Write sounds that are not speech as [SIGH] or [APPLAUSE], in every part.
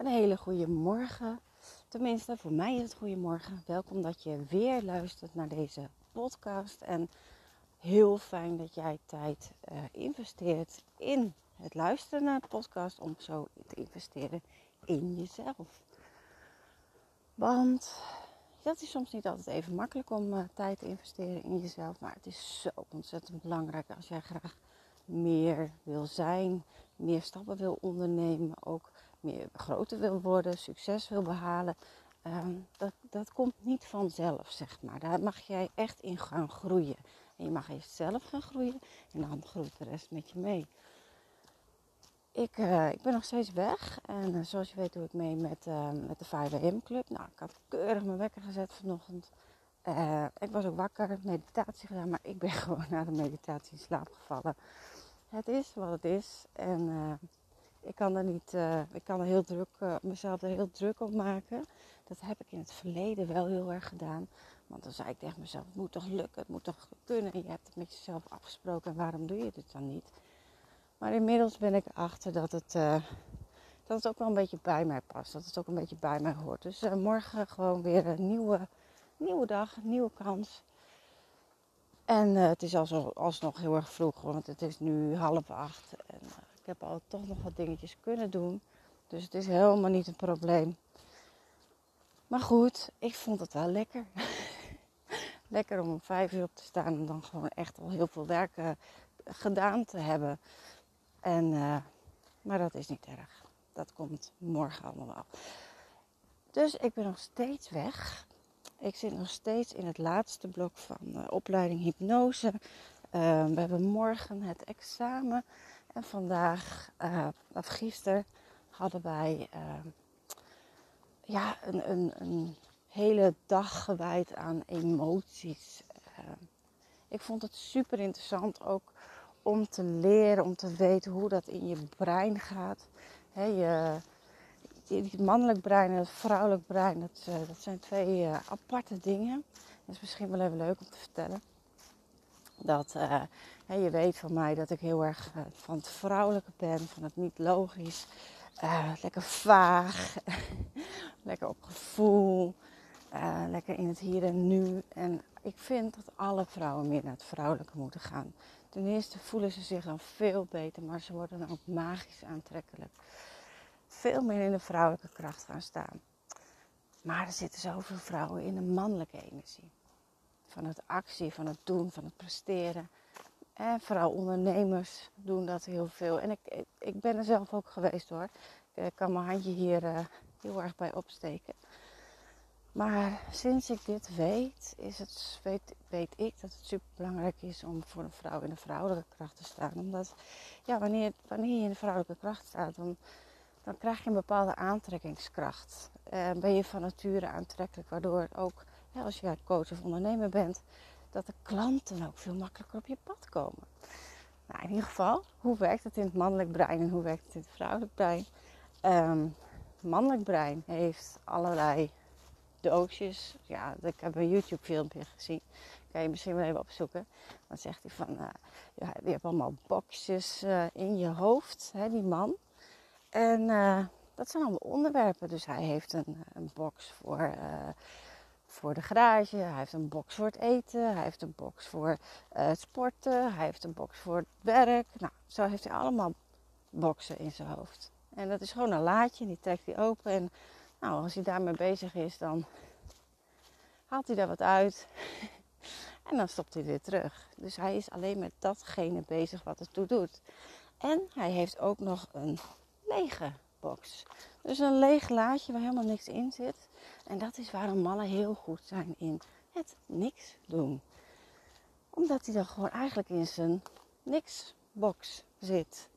Een hele goede morgen. Tenminste, voor mij is het goedemorgen. Welkom dat je weer luistert naar deze podcast. En heel fijn dat jij tijd uh, investeert in het luisteren naar de podcast. Om zo te investeren in jezelf. Want dat is soms niet altijd even makkelijk om uh, tijd te investeren in jezelf. Maar het is zo ontzettend belangrijk als jij graag meer wil zijn, meer stappen wil ondernemen, ook meer groter wil worden, succes wil behalen. Um, dat, dat komt niet vanzelf, zeg maar. Daar mag jij echt in gaan groeien. En je mag eerst zelf gaan groeien en dan groeit de rest met je mee. Ik, uh, ik ben nog steeds weg en uh, zoals je weet doe ik mee met, uh, met de 5am Club. Nou, ik had keurig mijn wekker gezet vanochtend. ik was ook wakker, meditatie gedaan, maar ik ben [LAUGHS] gewoon na de meditatie in slaap gevallen. Het is wat het is en ik kan er niet, ik kan er heel druk, mezelf er heel druk op maken. Dat heb ik in het verleden wel heel erg gedaan. Want dan zei ik tegen mezelf, het moet toch lukken, het moet toch kunnen. En je hebt het met jezelf afgesproken en waarom doe je dit dan niet? Maar inmiddels ben ik erachter dat het, uh, dat het ook wel een beetje bij mij past. Dat het ook een beetje bij mij hoort. Dus morgen gewoon weer een nieuwe, nieuwe dag, nieuwe kans. En het is alsnog, alsnog heel erg vroeg, want het is nu half acht. En heb al toch nog wat dingetjes kunnen doen. Dus het is helemaal niet een probleem. Maar goed, ik vond het wel lekker. [LAUGHS] lekker om om vijf uur op te staan en dan gewoon echt al heel veel werk gedaan te hebben. En, uh, maar dat is niet erg. Dat komt morgen allemaal wel. Dus ik ben nog steeds weg. Ik zit nog steeds in het laatste blok van uh, opleiding hypnose. We hebben morgen het examen. En vandaag, of gisteren, hadden wij ja, een, een, een, hele dag gewijd aan emoties. ik vond het super interessant ook om te leren, om te weten hoe dat in je brein gaat. He, je, het mannelijk brein en het vrouwelijk brein, dat, uh, dat zijn twee uh, aparte dingen. Dat is misschien wel even leuk om te vertellen. Dat uh, je weet van mij dat ik heel erg van het vrouwelijke ben, van het niet logisch. lekker vaag, [LAUGHS] lekker op gevoel, lekker in het hier en nu. En ik vind dat alle vrouwen meer naar het vrouwelijke moeten gaan. Ten eerste voelen ze zich dan veel beter, maar ze worden dan ook magisch aantrekkelijk. Veel meer in de vrouwelijke kracht gaan staan. Maar er zitten zoveel vrouwen in de mannelijke energie. Van het actie, van het doen, van het presteren. En vooral ondernemers doen dat heel veel. En ik, ik ben er zelf ook geweest hoor. Ik kan mijn handje hier uh, heel erg bij opsteken. Maar sinds ik dit weet, is het, weet, weet ik dat het super belangrijk is om voor een vrouw in de vrouwelijke kracht te staan. Omdat ja, wanneer, wanneer je in de vrouwelijke kracht staat, dan, dan krijg je een bepaalde aantrekkingskracht. En ben je van nature aantrekkelijk, waardoor ook als je coach of ondernemer bent, dat de klanten ook veel makkelijker op je pad komen. Nou, in ieder geval, hoe werkt het in het mannelijk brein en hoe werkt het in het vrouwelijk brein? Um, mannelijk brein heeft allerlei doosjes. Ja, ik heb een YouTube filmpje gezien. Kan je misschien wel even opzoeken. Dan zegt hij van, ja, je hebt allemaal boxjes uh, in je hoofd, hè, die man. En uh, dat zijn allemaal onderwerpen. Dus hij heeft een, een box voor, voor de garage. Hij heeft een box voor het eten. Hij heeft een box voor het sporten. Hij heeft een box voor het werk. Nou, zo heeft hij allemaal boxen in zijn hoofd. En dat is gewoon een laadje. Die trekt hij open en nou, als hij daarmee bezig is, dan haalt hij daar wat uit. [LAUGHS] en dan stopt hij weer terug. Dus hij is alleen met datgene bezig wat het toe doet. En hij heeft ook nog een lege box. Dus een leeg laadje waar helemaal niks in zit. En dat is waarom mannen heel goed zijn in het niks doen. Omdat hij dan gewoon eigenlijk in zijn niksbox zit.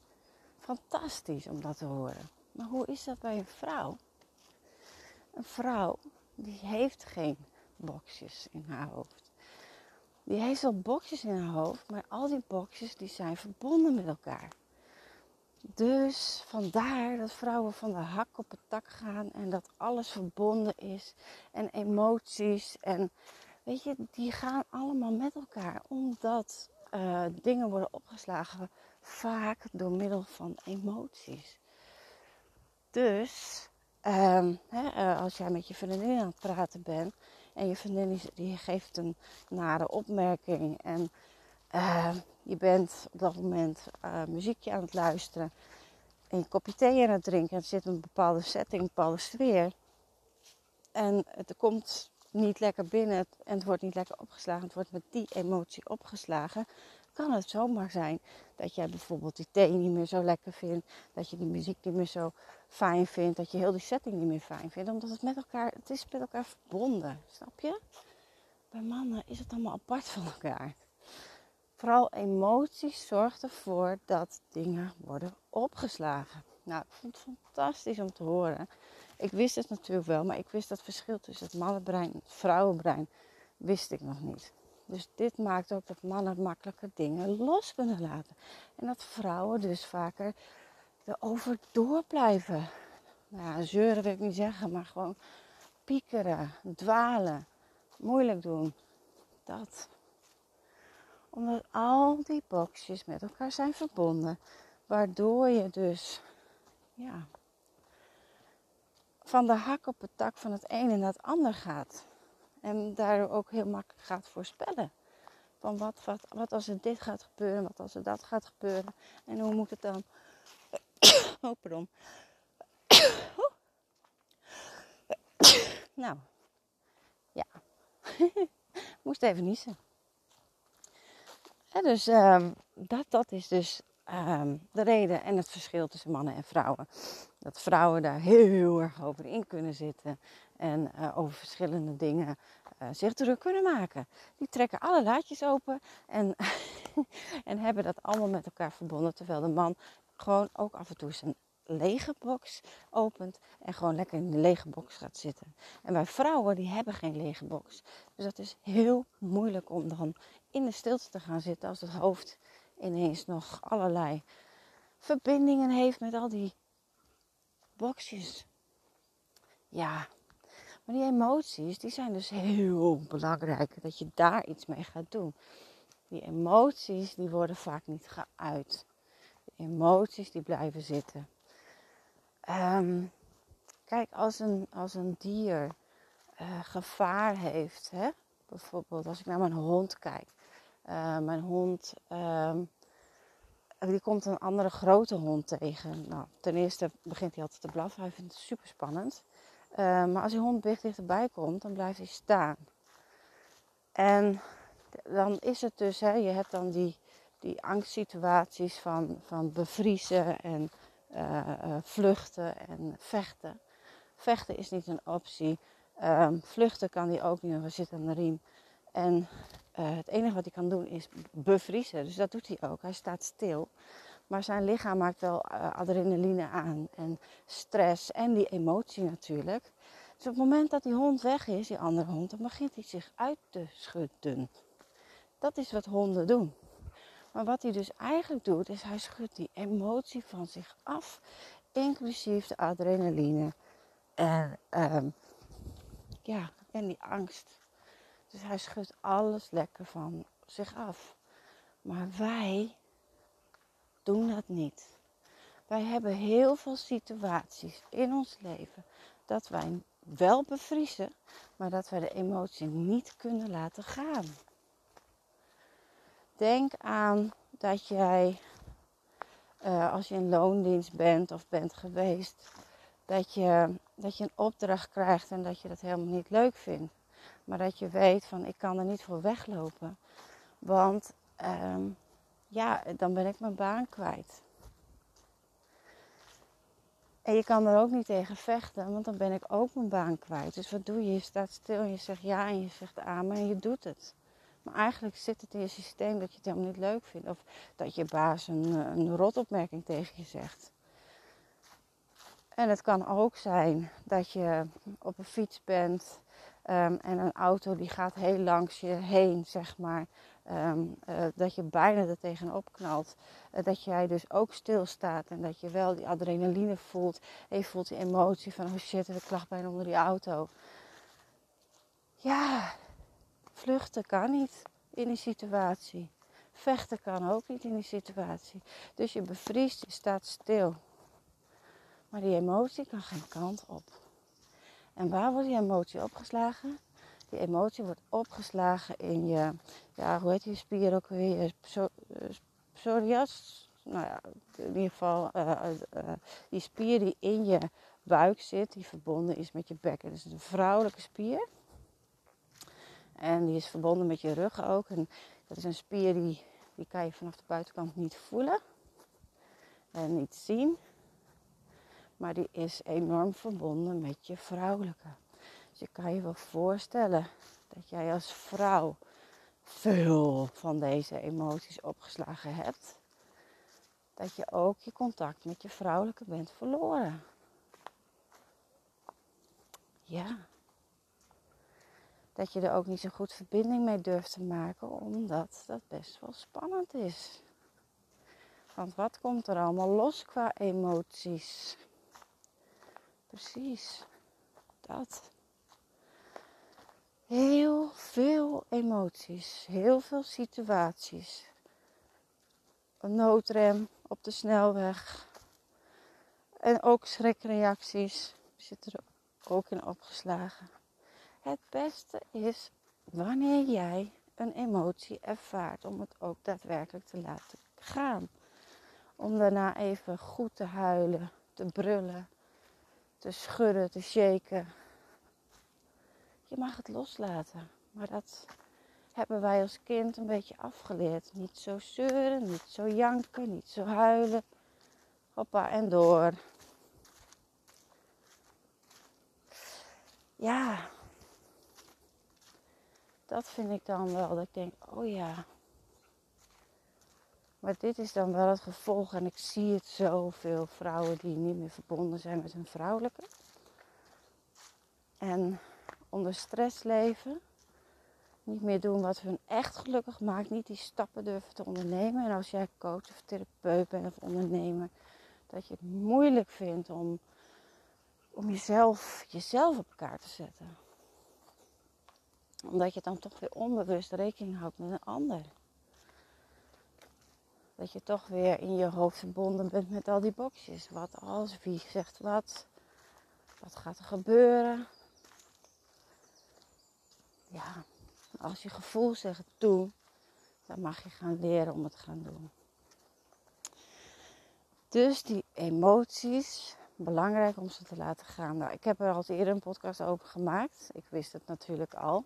Fantastisch om dat te horen. Maar hoe is dat bij een vrouw? Een vrouw die heeft geen boxjes in haar hoofd. Die heeft wel boxjes in haar hoofd, maar al die boxjes die zijn verbonden met elkaar. Dus vandaar dat vrouwen van de hak op het tak gaan en dat alles verbonden is. En emoties en weet je, die gaan allemaal met elkaar. Omdat uh, dingen worden opgeslagen vaak door middel van emoties. Dus um, hè, uh, als jij met je vriendin aan het praten bent en je vriendin die geeft een nare opmerking en uh, je bent op dat moment uh, muziekje aan het luisteren en je kopje thee aan het drinken en het zit een bepaalde setting, een bepaalde sfeer en het komt niet lekker binnen en het wordt niet lekker opgeslagen, het wordt met die emotie opgeslagen, kan het zomaar zijn dat jij bijvoorbeeld die thee niet meer zo lekker vindt, dat je die muziek niet meer zo fijn vindt, dat je heel die setting niet meer fijn vindt, omdat het met elkaar, het is met elkaar verbonden, snap je? Bij mannen is het allemaal apart van elkaar. Vooral emoties zorgen ervoor dat dingen worden opgeslagen. Nou, ik vond het fantastisch om te horen. Ik wist het natuurlijk wel, maar ik wist dat verschil tussen het mannenbrein en het vrouwenbrein wist ik nog niet. Dus dit maakt ook dat mannen makkelijker dingen los kunnen laten. En dat vrouwen dus vaker erover door blijven. Nou ja, zeuren wil ik niet zeggen, maar gewoon piekeren, dwalen, moeilijk doen. Dat. Omdat al die boxjes met elkaar zijn verbonden. Waardoor je dus, ja, van de hak op het tak van het ene naar het ander gaat. En daardoor ook heel makkelijk gaat voorspellen. Van wat, wat, wat als er dit gaat gebeuren, wat als er dat gaat gebeuren. En hoe moet het dan? [COUGHS] oh, pardon. [COUGHS] nou, ja. [LAUGHS] Moest even niezen. Dus um, dat, dat is dus um, de reden en het verschil tussen mannen en vrouwen. Dat vrouwen daar heel erg over in kunnen zitten en uh, over verschillende dingen uh, zich druk kunnen maken. Die trekken alle laadjes open en, [LAUGHS] en hebben dat allemaal met elkaar verbonden. Terwijl de man gewoon ook af en toe zijn lege box opent en gewoon lekker in de lege box gaat zitten. En wij vrouwen die hebben geen lege box. Dus dat is heel moeilijk om dan in de stilte te gaan zitten als het hoofd ineens nog allerlei verbindingen heeft met al die boxjes. Ja, maar die emoties, die zijn dus heel belangrijk. Dat je daar iets mee gaat doen. Die emoties, die worden vaak niet geuit. De emoties, die blijven zitten. Um, kijk, als een, als een dier uh, gevaar heeft, hè? bijvoorbeeld als ik naar mijn hond kijk. Uh, mijn hond, um, die komt een andere grote hond tegen. Nou, ten eerste begint hij altijd te blaffen. Hij vindt het super spannend. Uh, maar als die hond dicht dichterbij komt, dan blijft hij staan. En dan is het dus, hè, je hebt dan die, die angstsituaties van, van bevriezen en vluchten en vechten. Vechten is niet een optie. Um, vluchten kan hij ook niet, we zitten aan de riem. En uh, het enige wat hij kan doen is bevriezen. Dus dat doet hij ook. Hij staat stil. Maar zijn lichaam maakt wel adrenaline aan en stress en die emotie natuurlijk. Dus op het moment dat die hond weg is, die andere hond, dan begint hij zich uit te schudden. Dat is wat honden doen. Maar wat hij dus eigenlijk doet, is hij schudt die emotie van zich af, inclusief de adrenaline en, um, ja, en die angst. Dus hij schudt alles lekker van zich af. Maar wij doen dat niet. Wij hebben heel veel situaties in ons leven dat wij wel bevriezen, maar dat wij de emotie niet kunnen laten gaan. Denk aan dat jij, uh, als je in loondienst bent of bent geweest, dat je, dat je een opdracht krijgt en dat je dat helemaal niet leuk vindt. Maar dat je weet van ik kan er niet voor weglopen. Want um, ja, dan ben ik mijn baan kwijt. En je kan er ook niet tegen vechten, want dan ben ik ook mijn baan kwijt. Dus wat doe je? Je staat stil en je zegt ja en je zegt amen en je doet het. Maar eigenlijk zit het in je systeem dat je het helemaal niet leuk vindt. Of dat je baas een, een rotopmerking tegen je zegt. En het kan ook zijn dat je op een fiets bent um, en een auto die gaat heel langs je heen, zeg maar. Um, uh, dat je bijna er tegenop knalt. Uh, dat jij dus ook stilstaat en dat je wel die adrenaline voelt. En je voelt die emotie van, oh shit, ik lag bijna onder die auto. Ja, vluchten kan niet in die situatie. Vechten kan ook niet in die situatie. Dus je bevriest, je staat stil. Maar die emotie kan geen kant op. En waar wordt die emotie opgeslagen? Die emotie wordt opgeslagen in je, ja, hoe heet die spier ook weer? Je psorias. Nou ja, in ieder geval uh, uh, die spier die in je buik zit, die verbonden is met je bekken. Dus een vrouwelijke spier. En die is verbonden met je rug ook. En dat is een spier die, die kan je vanaf de buitenkant niet voelen en niet zien. Maar die is enorm verbonden met je vrouwelijke. Dus je kan je wel voorstellen dat jij als vrouw veel van deze emoties opgeslagen hebt. Dat je ook je contact met je vrouwelijke bent verloren. Ja. Dat je er ook niet zo goed verbinding mee durft te maken, omdat dat best wel spannend is. Want wat komt er allemaal los qua emoties? Precies, dat. Heel veel emoties, heel veel situaties. Een noodrem op de snelweg. En ook schrikreacties zitten er ook in opgeslagen. Het beste is wanneer jij een emotie ervaart om het ook daadwerkelijk te laten gaan. Om daarna even goed te huilen, te brullen, te schudden, te shaken. Je mag het loslaten. Maar dat hebben wij als kind een beetje afgeleerd. Niet zo zeuren, niet zo janken, niet zo huilen. Hoppa en door. Ja, dat vind ik dan wel. Dat ik denk, oh ja, maar dit is dan wel het gevolg. En ik zie het zoveel vrouwen die niet meer verbonden zijn met hun vrouwelijke. En onder stress leven. Niet meer doen wat hun echt gelukkig maakt. Niet die stappen durven te ondernemen. En als jij coach of therapeut bent of ondernemer. Dat je het moeilijk vindt om, om jezelf, jezelf op elkaar te zetten. Omdat je dan toch weer onbewust rekening houdt met een ander. Dat je toch weer in je hoofd verbonden bent met al die boxjes. Wat als, wie zegt wat, wat gaat er gebeuren. Ja, als je gevoel zegt doen, dan mag je gaan leren om het te gaan doen. Dus die emoties, belangrijk om ze te laten gaan. Nou, ik heb er al eerder een podcast over gemaakt. Ik wist het natuurlijk al.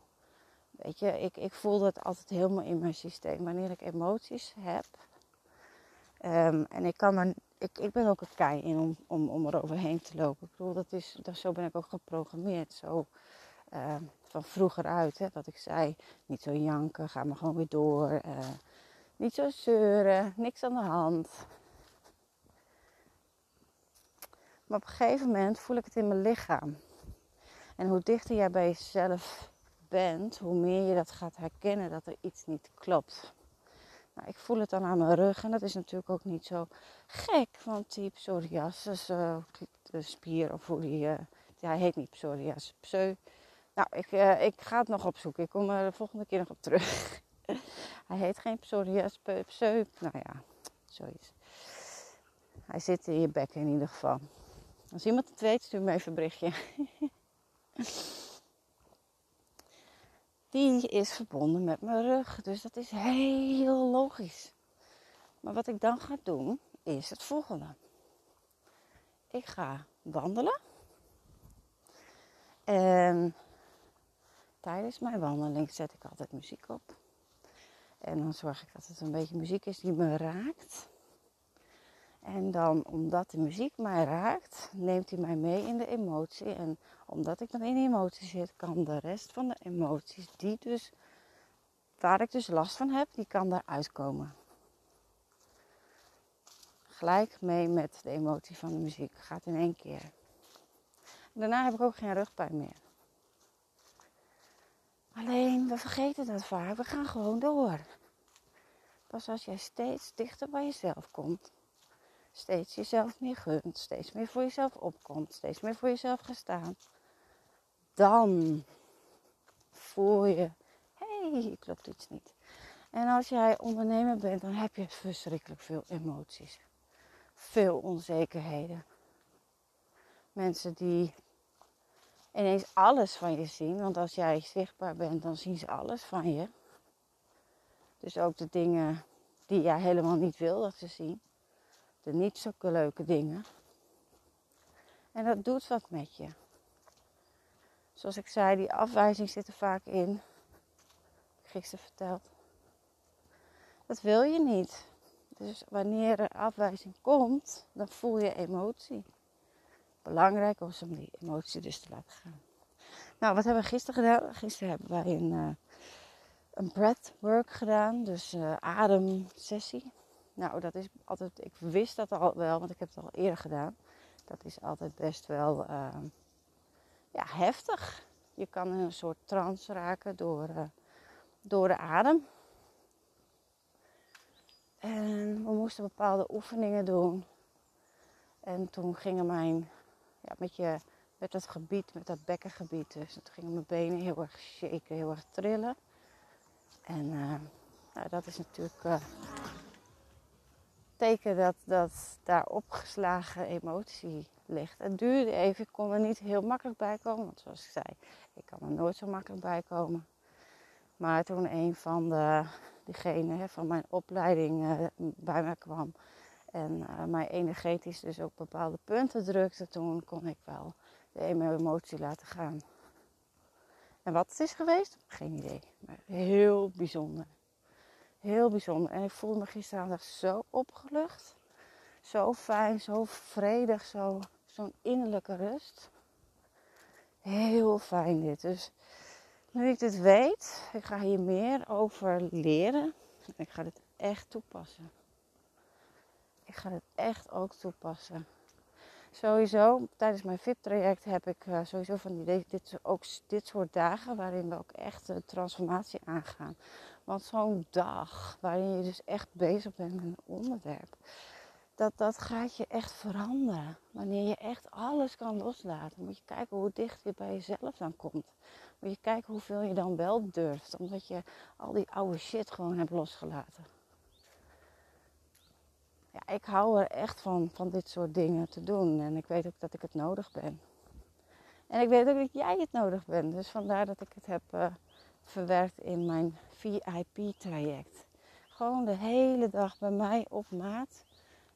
Weet je, ik, ik voel dat altijd helemaal in mijn systeem. Wanneer ik emoties heb, Um, en ik, kan er, ik, ik ben ook een kei in om, om, om er overheen te lopen. Ik bedoel, dat is, dat, zo ben ik ook geprogrammeerd. Zo uh, van vroeger uit. Hè, dat ik zei, niet zo janken, ga maar gewoon weer door. Uh, niet zo zeuren, niks aan de hand. Maar op een gegeven moment voel ik het in mijn lichaam. En hoe dichter jij bij jezelf bent, hoe meer je dat gaat herkennen dat er iets niet klopt. Nou, ik voel het dan aan mijn rug en dat is natuurlijk ook niet zo gek, want die psoriasis, uh, de spier of hoe die, ja, hij heet niet psoriasis, pseu. Nou, ik, uh, ik ga het nog opzoeken, ik kom er de volgende keer nog op terug. [LAUGHS] hij heet geen psoriasis, pseu, nou ja, zoiets. Hij zit in je bek in ieder geval. Als iemand het weet, stuur me even een berichtje. [LAUGHS] die is verbonden met mijn rug. Dus dat is heel logisch. Maar wat ik dan ga doen, is het volgende. Ik ga wandelen. En tijdens mijn wandeling zet ik altijd muziek op. En dan zorg ik dat het een beetje muziek is die me raakt. En dan, omdat de muziek mij raakt, neemt hij mij mee in de emotie. En omdat ik dan in die emotie zit, kan de rest van de emoties, die dus, waar ik dus last van heb, die kan daaruit komen. Gelijk mee met de emotie van de muziek. Gaat in één keer. Daarna heb ik ook geen rugpijn meer. Alleen, we vergeten dat vaak. We gaan gewoon door. Pas als jij steeds dichter bij jezelf komt, steeds jezelf meer gunt, steeds meer voor jezelf opkomt, steeds meer voor jezelf gestaan, dan voel je, hé, hey, klopt iets niet. En als jij ondernemer bent, dan heb je verschrikkelijk veel emoties. Veel onzekerheden. Mensen die ineens alles van je zien. Want als jij zichtbaar bent, dan zien ze alles van je. Dus ook de dingen die jij helemaal niet wil dat ze zien. De niet zo leuke dingen. En dat doet wat met je. Zoals ik zei, die afwijzing zit er vaak in. Gisteren verteld. Dat wil je niet. Dus wanneer er afwijzing komt, dan voel je emotie. Belangrijk is om die emotie dus te laten gaan. Nou, wat hebben we gisteren gedaan? Gisteren hebben wij een, uh, een breathwork gedaan, dus uh, ademsessie. Nou, dat is altijd, ik wist dat al wel, want ik heb het al eerder gedaan. Dat is altijd best wel uh, ja, heftig. Je kan een soort trance raken door, door de adem. En we moesten bepaalde oefeningen doen. En toen gingen mijn, ja, met, je, met dat gebied, met dat bekkengebied, dus toen gingen mijn benen heel erg shaken, heel erg trillen. En uh, nou, dat is natuurlijk uh, teken dat, dat daar opgeslagen emotie ligt. Het duurde even, ik kon er niet heel makkelijk bij komen, want zoals ik zei, ik kan er nooit zo makkelijk bij komen. Maar toen een van de, diegene van mijn opleiding uh, bij mij kwam en uh, mij energetisch dus ook bepaalde punten drukte, toen kon ik wel de emotie laten gaan. En wat het is geweest? Geen idee. Maar heel bijzonder. Heel bijzonder. En ik voelde me gisteravond zo opgelucht. Zo fijn, zo vredig, zo, zo'n innerlijke rust. Heel fijn dit. Dus nu ik dit weet, ik ga hier meer over leren. Ik ga dit echt toepassen. Ik ga dit echt ook toepassen. Sowieso, tijdens mijn VIP-traject heb ik uh, sowieso van die, dit, ook dit soort dagen waarin we ook echt de transformatie aangaan. Want zo'n dag waarin je dus echt bezig bent met een onderwerp, dat, dat gaat je echt veranderen. Wanneer je echt alles kan loslaten, moet je kijken hoe dicht je bij jezelf dan komt. Moet je kijken hoeveel je dan wel durft. Omdat je al die oude shit gewoon hebt losgelaten. Ja, ik hou er echt van, van dit soort dingen te doen. En ik weet ook dat ik het nodig ben. En ik weet ook dat jij het nodig bent. Dus vandaar dat ik het heb uh, verwerkt in mijn VIP-traject. Gewoon de hele dag bij mij op maat.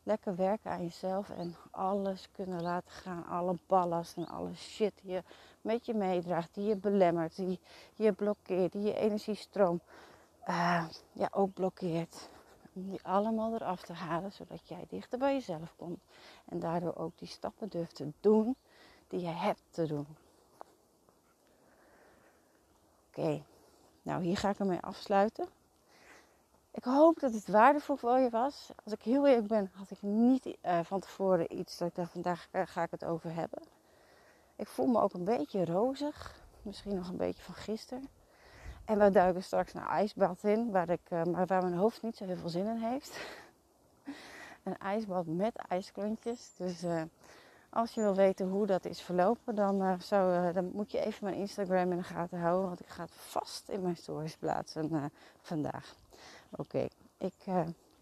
Lekker werken aan jezelf en alles kunnen laten gaan. Alle ballast en alle shit die je met je meedraagt, die je belemmert, die je blokkeert, die je energiestroom uh, ja, ook blokkeert. Om die allemaal eraf te halen, zodat jij dichter bij jezelf komt. En daardoor ook die stappen durft te doen die je hebt te doen. Oké, nou hier ga ik ermee afsluiten. Ik hoop dat het waardevol voor je was. Als ik heel eerlijk ben, had ik niet uh, van tevoren iets dat ik daar vandaag uh, ga ik het over hebben. Ik voel me ook een beetje rozig. Misschien nog een beetje van gisteren. En we duiken straks naar ijsbad in, waar, ik, maar waar mijn hoofd niet zo heel veel zin in heeft. [LAUGHS] een ijsbad met ijsklontjes. Dus als je wil weten hoe dat is verlopen, dan, zou, dan moet je even mijn Instagram in de gaten houden. Want ik ga vast in mijn stories plaatsen vandaag. Oké, ik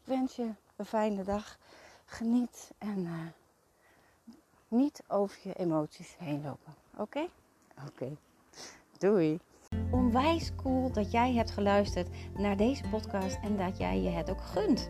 wens je een fijne dag. Geniet en niet over je emoties heen lopen. Oké? Oké. Doei. Onwijs cool dat jij hebt geluisterd naar deze podcast en dat jij je het ook gunt.